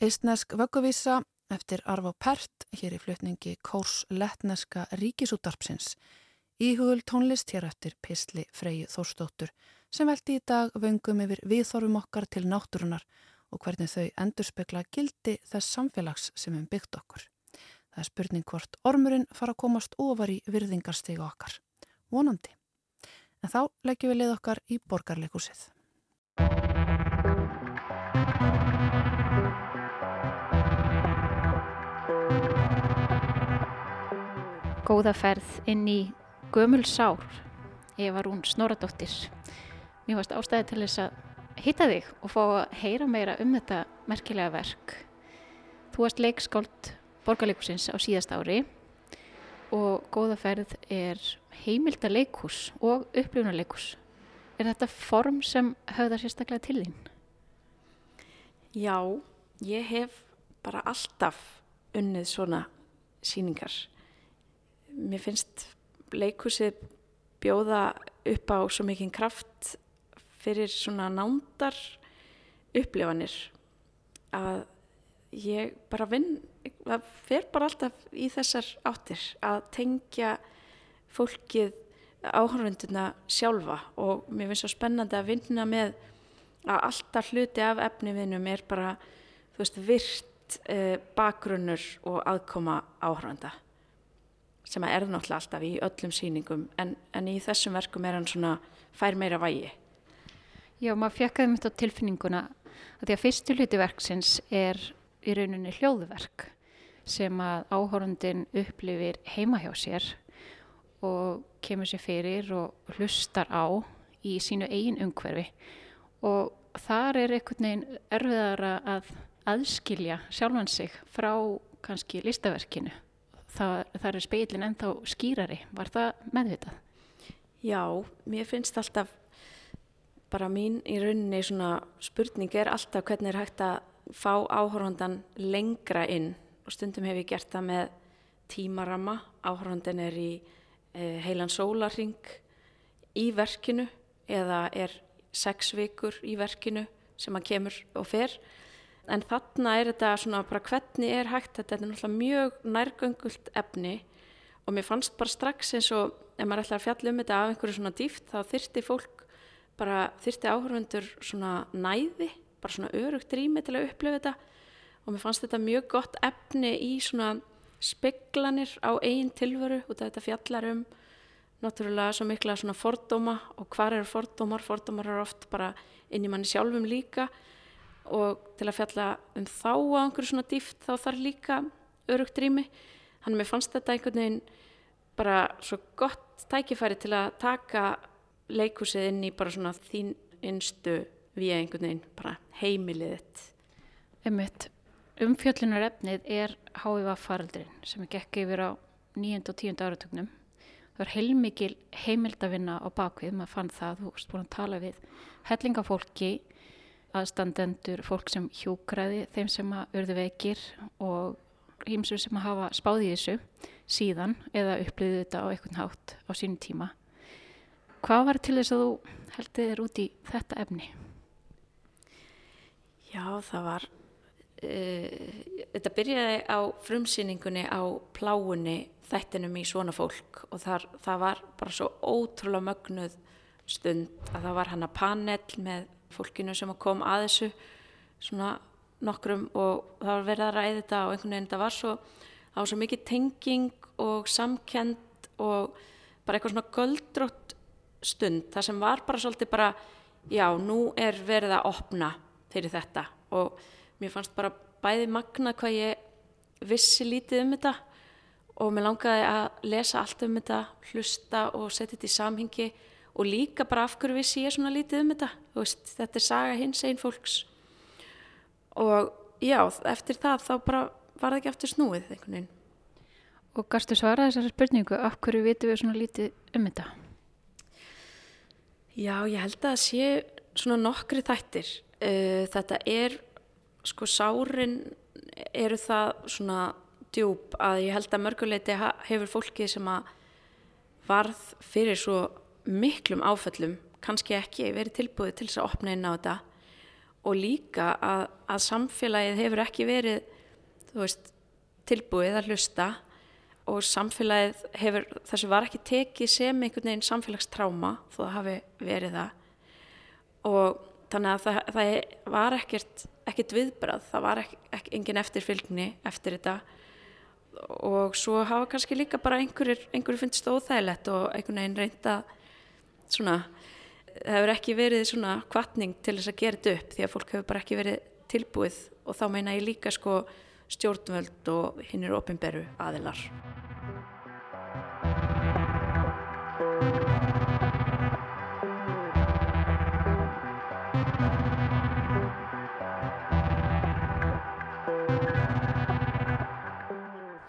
Eistnesk vögguvísa eftir Arvo Pert hér í flutningi Kórs Lettneska ríkisútarpsins. Íhugul tónlist hér eftir Pistli Freyju Þórstóttur sem veldi í dag vöngum yfir viðþorfum okkar til náttúrunar og hvernig þau endurspegla gildi þess samfélags sem við byggt okkur. Það er spurning hvort ormurinn fara að komast ofar í virðingarstegu okkar. Vonandi. En þá leggjum við leið okkar í borgarleikúsið. Góða ferð inn í gömul sár. Ég var hún Snoradóttir. Mér varst ástæði til þess að hitta þig og fá að heyra meira um þetta merkilega verk. Þú varst leikskáld borgarleikusins á síðast ári og góða ferð er heimildaleikus og upplifunarleikus. Er þetta form sem höfðar sérstaklega til þín? Já, ég hef bara alltaf unnið svona síningar. Mér finnst leikusið bjóða upp á svo mikinn kraft fyrir svona nándar upplifanir að ég bara vinn, það fer bara alltaf í þessar áttir að tengja fólkið áhörfunduna sjálfa og mér finnst svo spennandi að vinna með að alltaf hluti af efnivinnum er bara, þú veist, virt eh, bakgrunnur og aðkoma áhörfunda sem að er náttúrulega alltaf í öllum síningum en, en í þessum verkum er hann svona fær meira vægi. Já, maður fjekkaði mitt á tilfinninguna að því að fyrstu hluti verksins er í rauninni hljóðverk sem að áhórundin upplifir heima hjá sér og kemur sér fyrir og hlustar á í sínu eigin umhverfi og þar er einhvern veginn erfiðara að aðskilja sjálfan sig frá kannski listaverkinu. Það er speilin ennþá skýrari. Var það meðvitað? Já, mér finnst alltaf bara mín í rauninni svona spurning er alltaf hvernig er hægt að fá áhörhundan lengra inn og stundum hef ég gert það með tímarama. Áhörhundin er í e, heilan sólarring í verkinu eða er sex vikur í verkinu sem að kemur og fer. En þarna er þetta svona bara hvernig er hægt, þetta er náttúrulega mjög nærgöngult efni og mér fannst bara strax eins og ef maður ætlar að fjalla um þetta af einhverju svona dýft þá þyrsti fólk bara, þyrsti áhörfundur svona næði bara svona örugt rými til að upplifa þetta. Og mér fannst þetta mjög gott efni í svona speglanir á eigin tilveru og þetta fjallar um náttúrulega svo mikla svona fordóma og hvað eru fordómar, fordómar eru oft bara inn í manni sjálfum líka og til að fjalla um þá á einhverju svona dýft þá þarf líka örugt rými hann mér fannst þetta einhvern veginn bara svo gott tækifæri til að taka leikúsið inn í bara svona þín innstu við einhvern veginn bara heimilið þitt. Ummitt, umfjöllunar efnið er HIV faraldurinn sem er gekk yfir á nýjönda og tíunda áratögnum. Það var heilmikil heimildavinna á bakvið, maður fann það, þú veist búin að tala við hellingafólki, aðstandendur, fólk sem hjókraði, þeim sem að urðu veikir og hýmsum sem að hafa spáðið þessu síðan eða upplýðið þetta á einhvern hátt á sínum tíma. Hvað var til þess að þú heldið þér út í þetta efni? Já, það var, uh, þetta byrjaði á frumsýningunni á pláunni þættinum í svona fólk og þar, það var bara svo ótrúlega mögnuð stund að það var hann að panel með fólkinu sem kom að þessu svona nokkrum og það var verið að ræða þetta og einhvern veginn það var svo, það var svo mikið tenging og samkend og bara eitthvað svona göldrótt stund, það sem var bara svolítið bara, já, nú er verið að opna fyrir þetta og mér fannst bara bæði magna hvað ég vissi lítið um þetta og mér langaði að lesa allt um þetta, hlusta og setja þetta í samhengi og líka bara af hverju vissi ég svona lítið um þetta? Veist, þetta er saga hins einn fólks. Og já, eftir það þá bara var það ekki aftur snúið einhvern veginn. Og gafstu svara þessari spurningu, af hverju vitum við svona lítið um þetta? Já, ég held að það sé svona nokkri þættir. Uh, þetta er sko sárin eru það svona djúb að ég held að mörguleiti hefur fólki sem að varð fyrir svo miklum áföllum kannski ekki verið tilbúið til þess að opna inn á þetta. Og líka að, að samfélagið hefur ekki verið veist, tilbúið að hlusta og samfélagið hefur, þessu var ekki tekið sem einhvern veginn samfélagstráma þó það hafi verið það. Og þannig að það, það var ekkert, ekkert viðbrað, það var ekki, ekki, engin eftirfylgni eftir þetta. Og svo hafa kannski líka bara einhverjir, einhverjir finnst óþægilegt og einhvern veginn reynda svona, það hefur ekki verið svona kvartning til þess að gera þetta upp því að fólk hefur bara ekki verið tilbúið og þá meina ég líka sko stjórnvöld og hinn er ofinberu aðilar.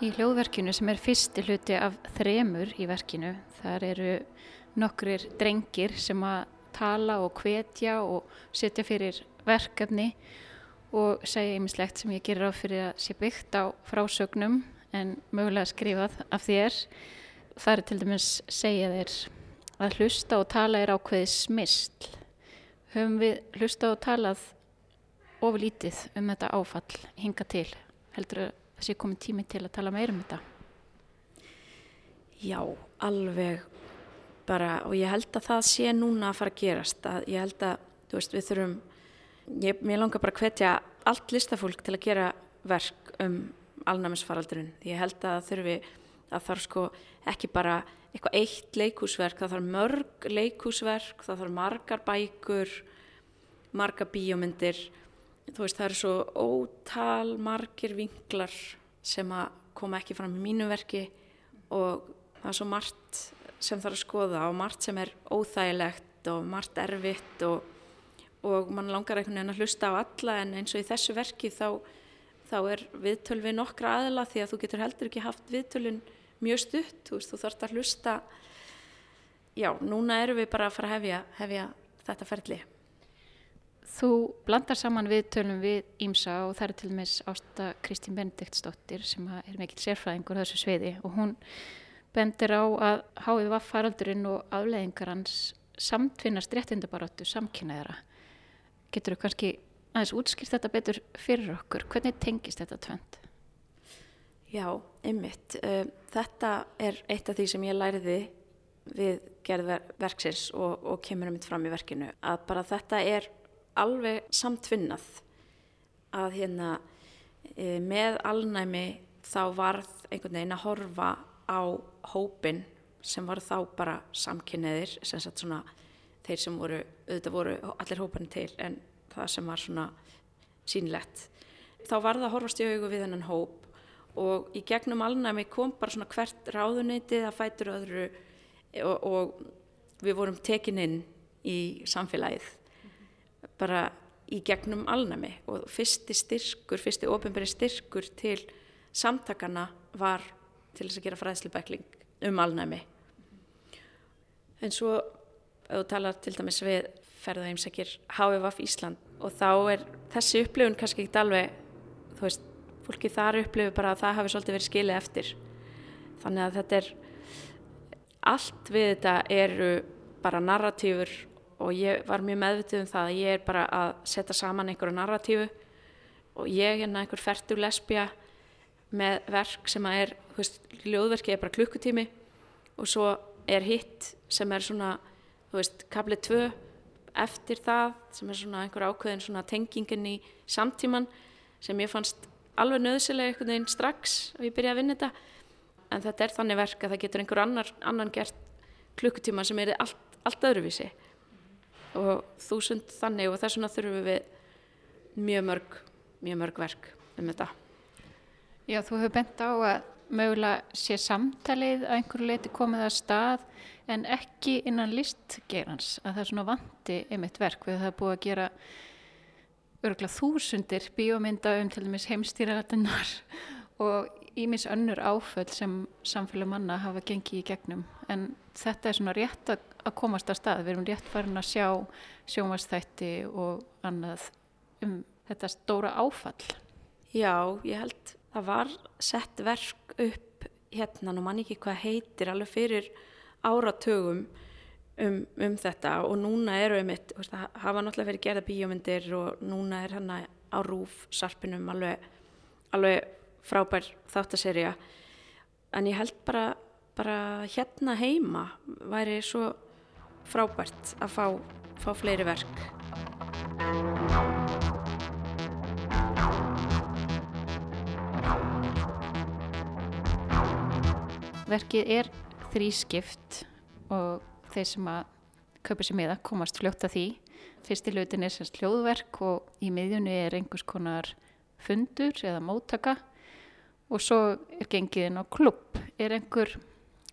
Í hljóðverkinu sem er fyrsti hluti af þremur í verkinu, þar eru nokkrir drengir sem að tala og hvetja og setja fyrir verkefni og segja einmislegt sem ég gerir á fyrir að sé byggt á frásögnum en mögulega skrifað af þér. Það er til dæmis segja þér að hlusta og tala er ákveðið smistl. Höfum við hlusta og talað oflítið um þetta áfall hinga til heldur að það sé komið tími til að tala meira um þetta? Já, alveg. Bara og ég held að það sé núna að fara að gerast að ég held að, þú veist, við þurfum ég, mér langar bara að hvetja allt listafólk til að gera verk um alnæmisfaraldurinn ég held að þurfi að þarf sko ekki bara eitthvað eitt leikúsverk, það þarf mörg leikúsverk, það þarf margar bækur margar bíómyndir þú veist það eru svo ótal margir vinklar sem að koma ekki fram í mínu verki og það er svo margt sem þarf að skoða og margt sem er óþægilegt og margt erfitt og, og mann langar einhvern veginn að hlusta á alla. En eins og í þessu verki þá, þá er viðtöl við nokkra aðla því að þú getur heldur ekki haft viðtölun mjög stutt, þú veist þú þarfst að hlusta. Já, núna erum við bara að fara að hefja, hefja þetta ferli Þú blandar saman viðtölum við Ímsa og það er til dæmis ásta Kristín Benediktsdóttir sem er mikill sérfræðingur þessu sveiði og hún bendir á að háið var faraldurinn og afleðingar hans samtvinnast réttindabaróttu samkynnaðara. Getur þú kannski aðeins útskýrt þetta betur fyrir okkur? Hvernig tengist þetta tvönd? Já. Eh, þetta er eitt af því sem ég læriði við gerðverksins og, og kemur um mitt fram í verkinu að bara þetta er alveg samtvinnað að hérna e, með alnæmi þá varð einhvern veginn að horfa á hópin sem var þá bara samkynneðir sem sagt svona þeir sem voru, auðvitað voru allir hóparnir til en það sem var svona sínlegt. Þá var það að horfast í augu við hennan hóp og í gegnum alnæmi kom bara svona hvert ráðuneytið að fætur öðru og, og við vorum tekininn í samfélagið bara í gegnum alnæmi og fyrsti styrkur, fyrsti ofinbæri styrkur til samtakana var til þess að gera fræðslubækling um alnæmi. En svo, þú talar til dæmis við ferðaheimsækir HVF Ísland og þá er þessi upplifun kannski ekki alveg, þú veist, fólki þar upplifur bara að það hafi svolítið verið skilið eftir. Þannig að þetta er, allt við þetta eru bara narratífur og ég var mjög meðvitið um það að ég er bara að setja saman einhverju narratífu. Og ég er hérna einhver færtur lesbija með verk sem að er, þú veist, ljóðverki er bara klukkutími. Og svo er hitt sem er svona, þú veist, kaplið tvö eftir það sem er svona einhver ákveðin svona tengingin í samtíman sem ég fannst alveg nöðsilega einhvern veginn strax og ég byrjaði að vinna þetta. En þetta er þannig verk að það getur einhver annar, annan gert klukkutíma sem er allt, allt öðruvísi og þúsund þannig og þess vegna þurfum við mjög mörg, mjög mörg verk um þetta. Já, þú hefur bent á að mögulega sé samtalið að einhverju leiti komið að stað en ekki innan listgerans að það er svona vanti einmitt verk við það búið að gera örgulega þúsundir bíómynda um til dæmis heimstýralætinnar og ímis önnur áföll sem samfélag manna hafa gengið í gegnum en þetta er svona rétt að, að komast að stað, við erum rétt farin að sjá sjónvastætti og annað um þetta stóra áfall. Já, ég held það var sett verk upp hérna, nú mann ekki hvað heitir alveg fyrir áratögum um, um þetta og núna eru einmitt, veist, það hafa náttúrulega verið gerða bíómyndir og núna er hann á rúf sarpinum alveg, alveg frábær þáttaserja en ég held bara, bara hérna heima væri svo frábært að fá, fá fleiri verk Verkið er þrískipt og þeir sem að kaupa sér miða komast fljótt að því. Fyrsti hlutin er semst hljóðverk og í miðjunni er einhvers konar fundur eða móttaka og svo er gengið inn á klubb. Er einhver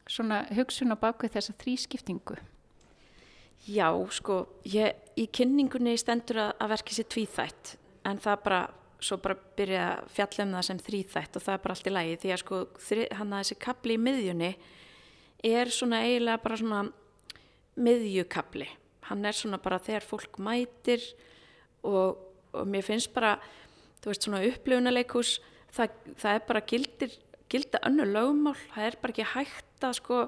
svona hugsun á bakvið þessa þrískiptingu? Já, sko, ég, í kynningunni stendur að, að verkið sér tvíþætt en það bara, svo bara byrja að fjalla um það sem þríþætt og það er bara allt í lagi því að sko, hann að þessi kapli í miðjunni er svona eiginlega bara svona miðjukabli hann er svona bara þegar fólk mætir og, og mér finnst bara þú veist svona upplifunarleikus það, það er bara gildir gilda önnu lögmál, það er bara ekki hægt að sko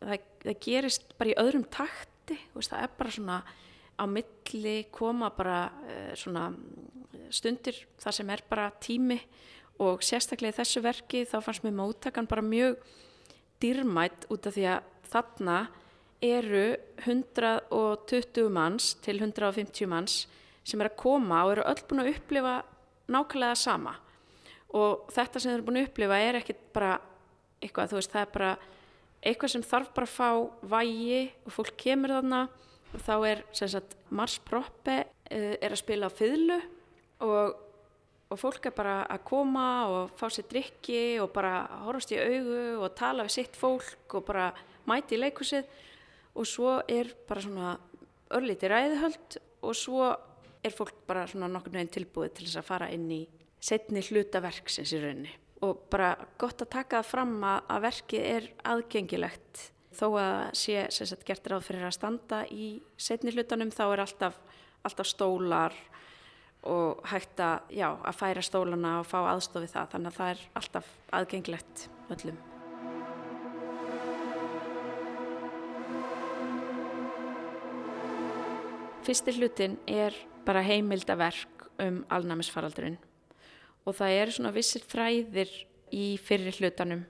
það, það gerist bara í öðrum takti veist, það er bara svona á milli koma bara uh, svona stundir þar sem er bara tími og sérstaklega í þessu verki þá fannst mér móttakan bara mjög dýrmætt út af því að þarna eru 120 manns til 150 manns sem er að koma og eru öll búin að upplifa nákvæmlega sama. Og þetta sem þeir eru búin að upplifa er ekkit bara eitthvað, þú veist, það er bara eitthvað sem þarf bara að fá vægi og fólk kemur þarna. Og þá er sem sagt Mars Proppe uh, er að spila á fyrlu og, og fólk er bara að koma og fá sér drikki og bara horfast í augu og tala við sitt fólk og bara mæti í leikusið og svo er bara svona örlíti ræðihöld og svo er fólk bara svona nokkur nefn tilbúið til þess að fara inn í setni hlutaverksins í rauninni og bara gott að taka það fram að, verkið er aðgengilegt. Þó að sé sagt, gert ráð fyrir að standa í setni hlutanum þá er alltaf, alltaf stólar og hægt að, já, að færa stólana og fá aðstofið það. Þannig að það er alltaf aðgengilegt öllum. Fyrsti hlutin er bara heimildaverk um alnæmisfaraldurinn og það eru svona vissir þræðir í fyrir hlutanum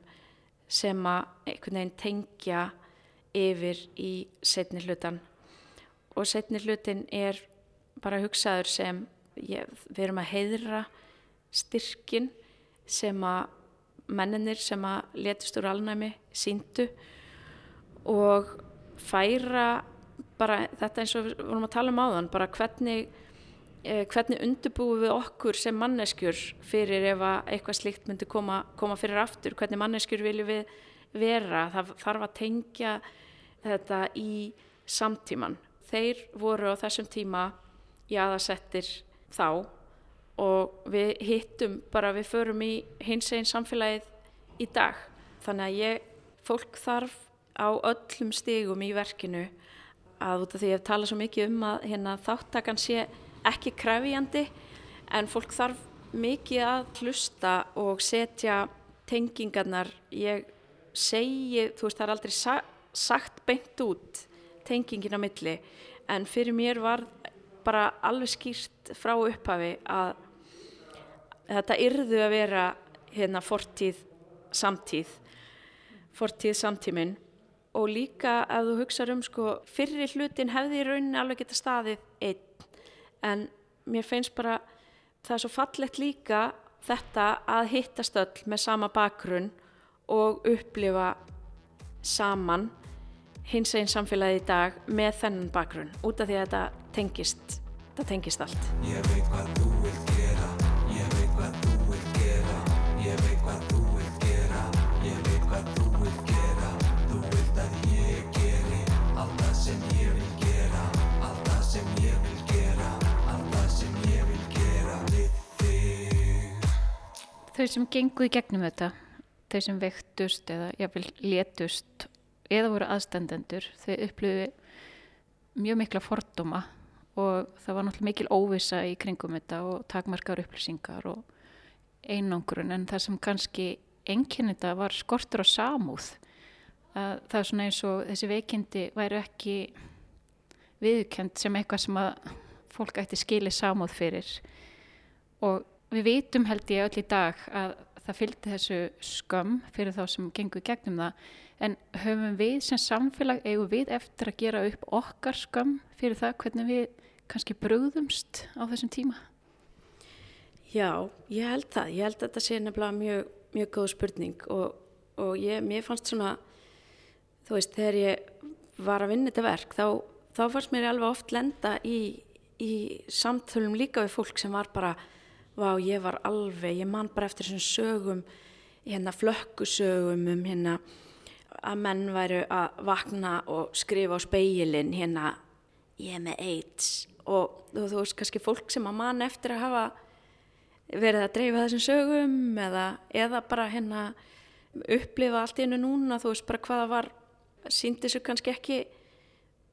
sem að einhvern veginn tengja yfir í setni hlutan og setni hlutin er bara hugsaður sem ég, við erum að heiðra styrkin sem að menninir sem að letist úr alnæmi síndu og færa bara þetta eins og við vorum að tala um áðan bara hvernig, hvernig undirbúum við okkur sem manneskjur fyrir ef að eitthvað slikt myndi koma, koma fyrir aftur, hvernig manneskjur viljum við vera, það þarf að tengja þetta í samtíman. Þeir voru á þessum tíma í aðasettir þá og við hittum bara við förum í hins einn samfélagið í dag. Þannig að ég, fólk þarf á öllum stigum í verkinu að út af því að ég hef talað svo mikið um að hérna, þáttakan sé ekki krefjandi en fólk þarf mikið að hlusta og setja tengingarnar. Ég segi, þú veist það er aldrei sa sagt beint út tengingin á milli en fyrir mér var bara alveg skýrt frá upphafi að þetta yrðu að vera hérna fortíð samtíð fortíð samtíminn. Og líka að þú hugsa um sko fyrri hlutin hefði í rauninni alveg geta staðið einn en mér finnst bara það er svo fallegt líka þetta að hittast öll með sama bakgrunn og upplifa saman hins einn samfélagi í dag með þennan bakgrunn út af því að þetta tengist, þetta tengist allt. Þau sem genguð gegnum þetta þau sem vektust eða jáfnvel létust eða voru aðstendendur þau upplöfu mjög mikla fordóma og það var náttúrulega mikil óvisa í kringum þetta og takmarkar upplýsingar og einangrun en það sem kannski enginnita var skortur á samúð. Að það er svona eins og þessi veikindi væri ekki viðkjönd sem eitthvað sem að fólk ætti skili samóð fyrir. Og við vitum held ég öll í dag að það fylgdi þessu skömm fyrir þá sem gengur gegnum það en höfum við sem samfélag eigum við eftir að gera upp okkar skömm fyrir það hvernig við kannski brúðumst á þessum tíma? Já, ég held það. Ég held að þetta sé nefnilega mjög, mjög góð spurning og, og ég, mér fannst svona, þú veist, þegar ég var að vinna þetta verk þá, þá fannst mér alveg oft lenda í, í samtölum líka við fólk sem var bara Vá, ég var alveg, ég man bara eftir þessum sögum, hérna flökkusögum um hérna að menn væru að vakna og skrifa á speilin hérna ég er með AIDS. Og þú veist kannski fólk sem að man eftir að hafa verið að dreifa þessum sögum eða, eða bara hérna upplifa allt í hennu núna þú veist bara hvaða var, síndi þessu kannski ekki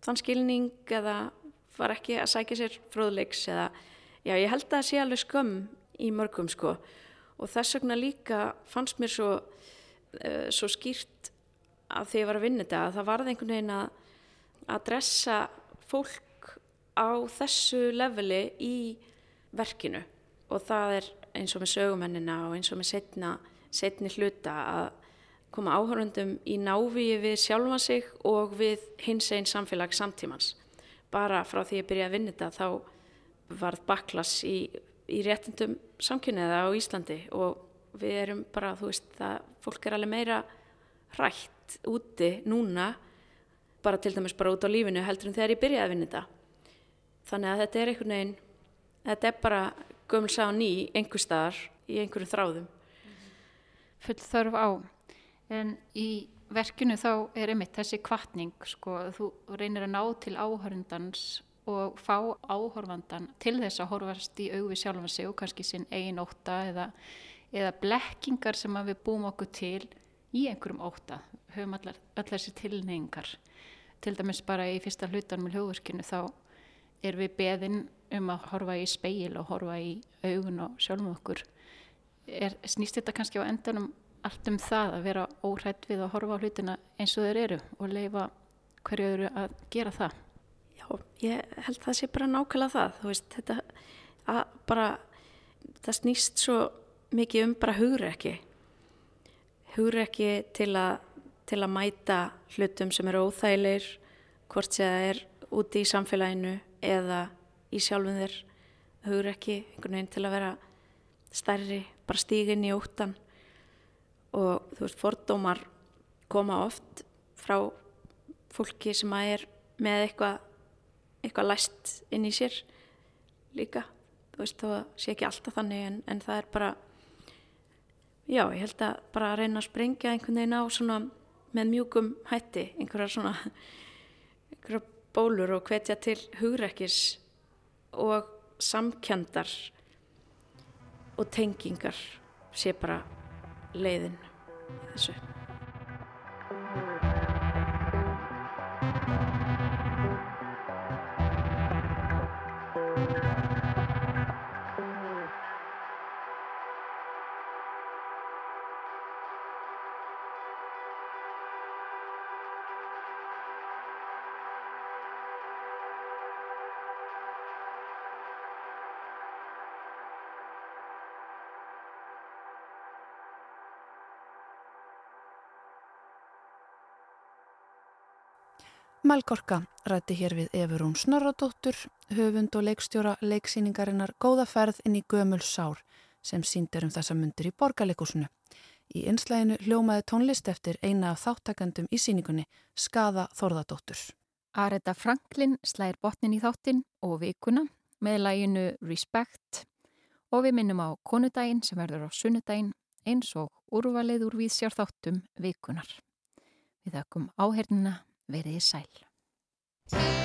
þann skilning eða var ekki að sækja sér fróðleiks eða já ég held að það sé alveg skömm í mörgum sko. Og þess vegna líka fannst mér svo, uh, svo skýrt að því ég var að vinna þetta að það varði einhvern veginn að að dressa fólk á þessu leveli í verkinu. Og það er eins og með sögumennina og eins og með setna, setni hluta að koma áhörundum í návíi við sjálfa sig og við hins einn samfélag samtímans. Bara frá því ég byrjaði að vinna þetta þá varð baklas í, í réttindum samkynniða á Íslandi og við erum bara, þú veist, það fólk er alveg meira hrætt úti núna bara til dæmis bara út á lífinu heldur en þegar ég byrjaði að vinna þetta. Þannig að þetta er einhvern veginn þetta er bara gömul sá ný einhver staðar í einhverjum þráðum. Full þörf á. En í verkinu þá er einmitt þessi kvartning sko, þú reynir að ná til áhörundans og fá áhorfandan til þess að horfast í auði sjálfum sig og kannski sinn eigin óta eða, eða blekkingar sem við búum okkur til í einhverjum óta höfum allar, allar þessi tilneyingar til dæmis bara í fyrsta hlutan með hljóðverkinu þá er við beðin um að horfa í speil og horfa í augun og sjálfum okkur. Er, snýst þetta kannski á endanum allt um það að vera óhrætt við að horfa á hlutina eins og þeir eru og leifa hverju öðru að gera það ég held það sé bara nákvæmlega það, þú veist, þetta bara, það snýst svo mikið um bara hugreiki, hugreiki til að, til að mæta hlutum sem eru óþægilegir, hvort sem það er úti í samfélaginu eða í sjálfum þér, hugreiki, einhvern veginn til að vera stærri, bara stígin í óttan og þú veist, fordómar koma oft frá fólki sem að er með eitthvað eitthvað læst inn í sér líka. Þú veist þá sé ekki alltaf þannig en, en það er bara já ég held að bara að reyna að sprengja einhvern veginn á svona með mjúkum hætti einhverja svona einhverja bólur og hvetja til hugrekkis og samkjandar og tengingar sé bara leiðin þessu Melgorka rætti hér við Efurún Snorradóttur, höfund og leikstjóra leiksýningarinnar Góða ferð inn í gömul sár sem síndir um þessa myndir í borgarleikusinu. Í einslæginu hljómaði tónlist eftir eina af þáttakandum í síningunni, Skaða Þorðadóttur. Areta Franklin slæðir botnin í þáttin og vikuna með læginu Respect og við minnum á konudaginn sem verður á sunnudaginn eins og úrvalið úr við sér þáttum vikunar. Við þakkum áhernina verið sæl.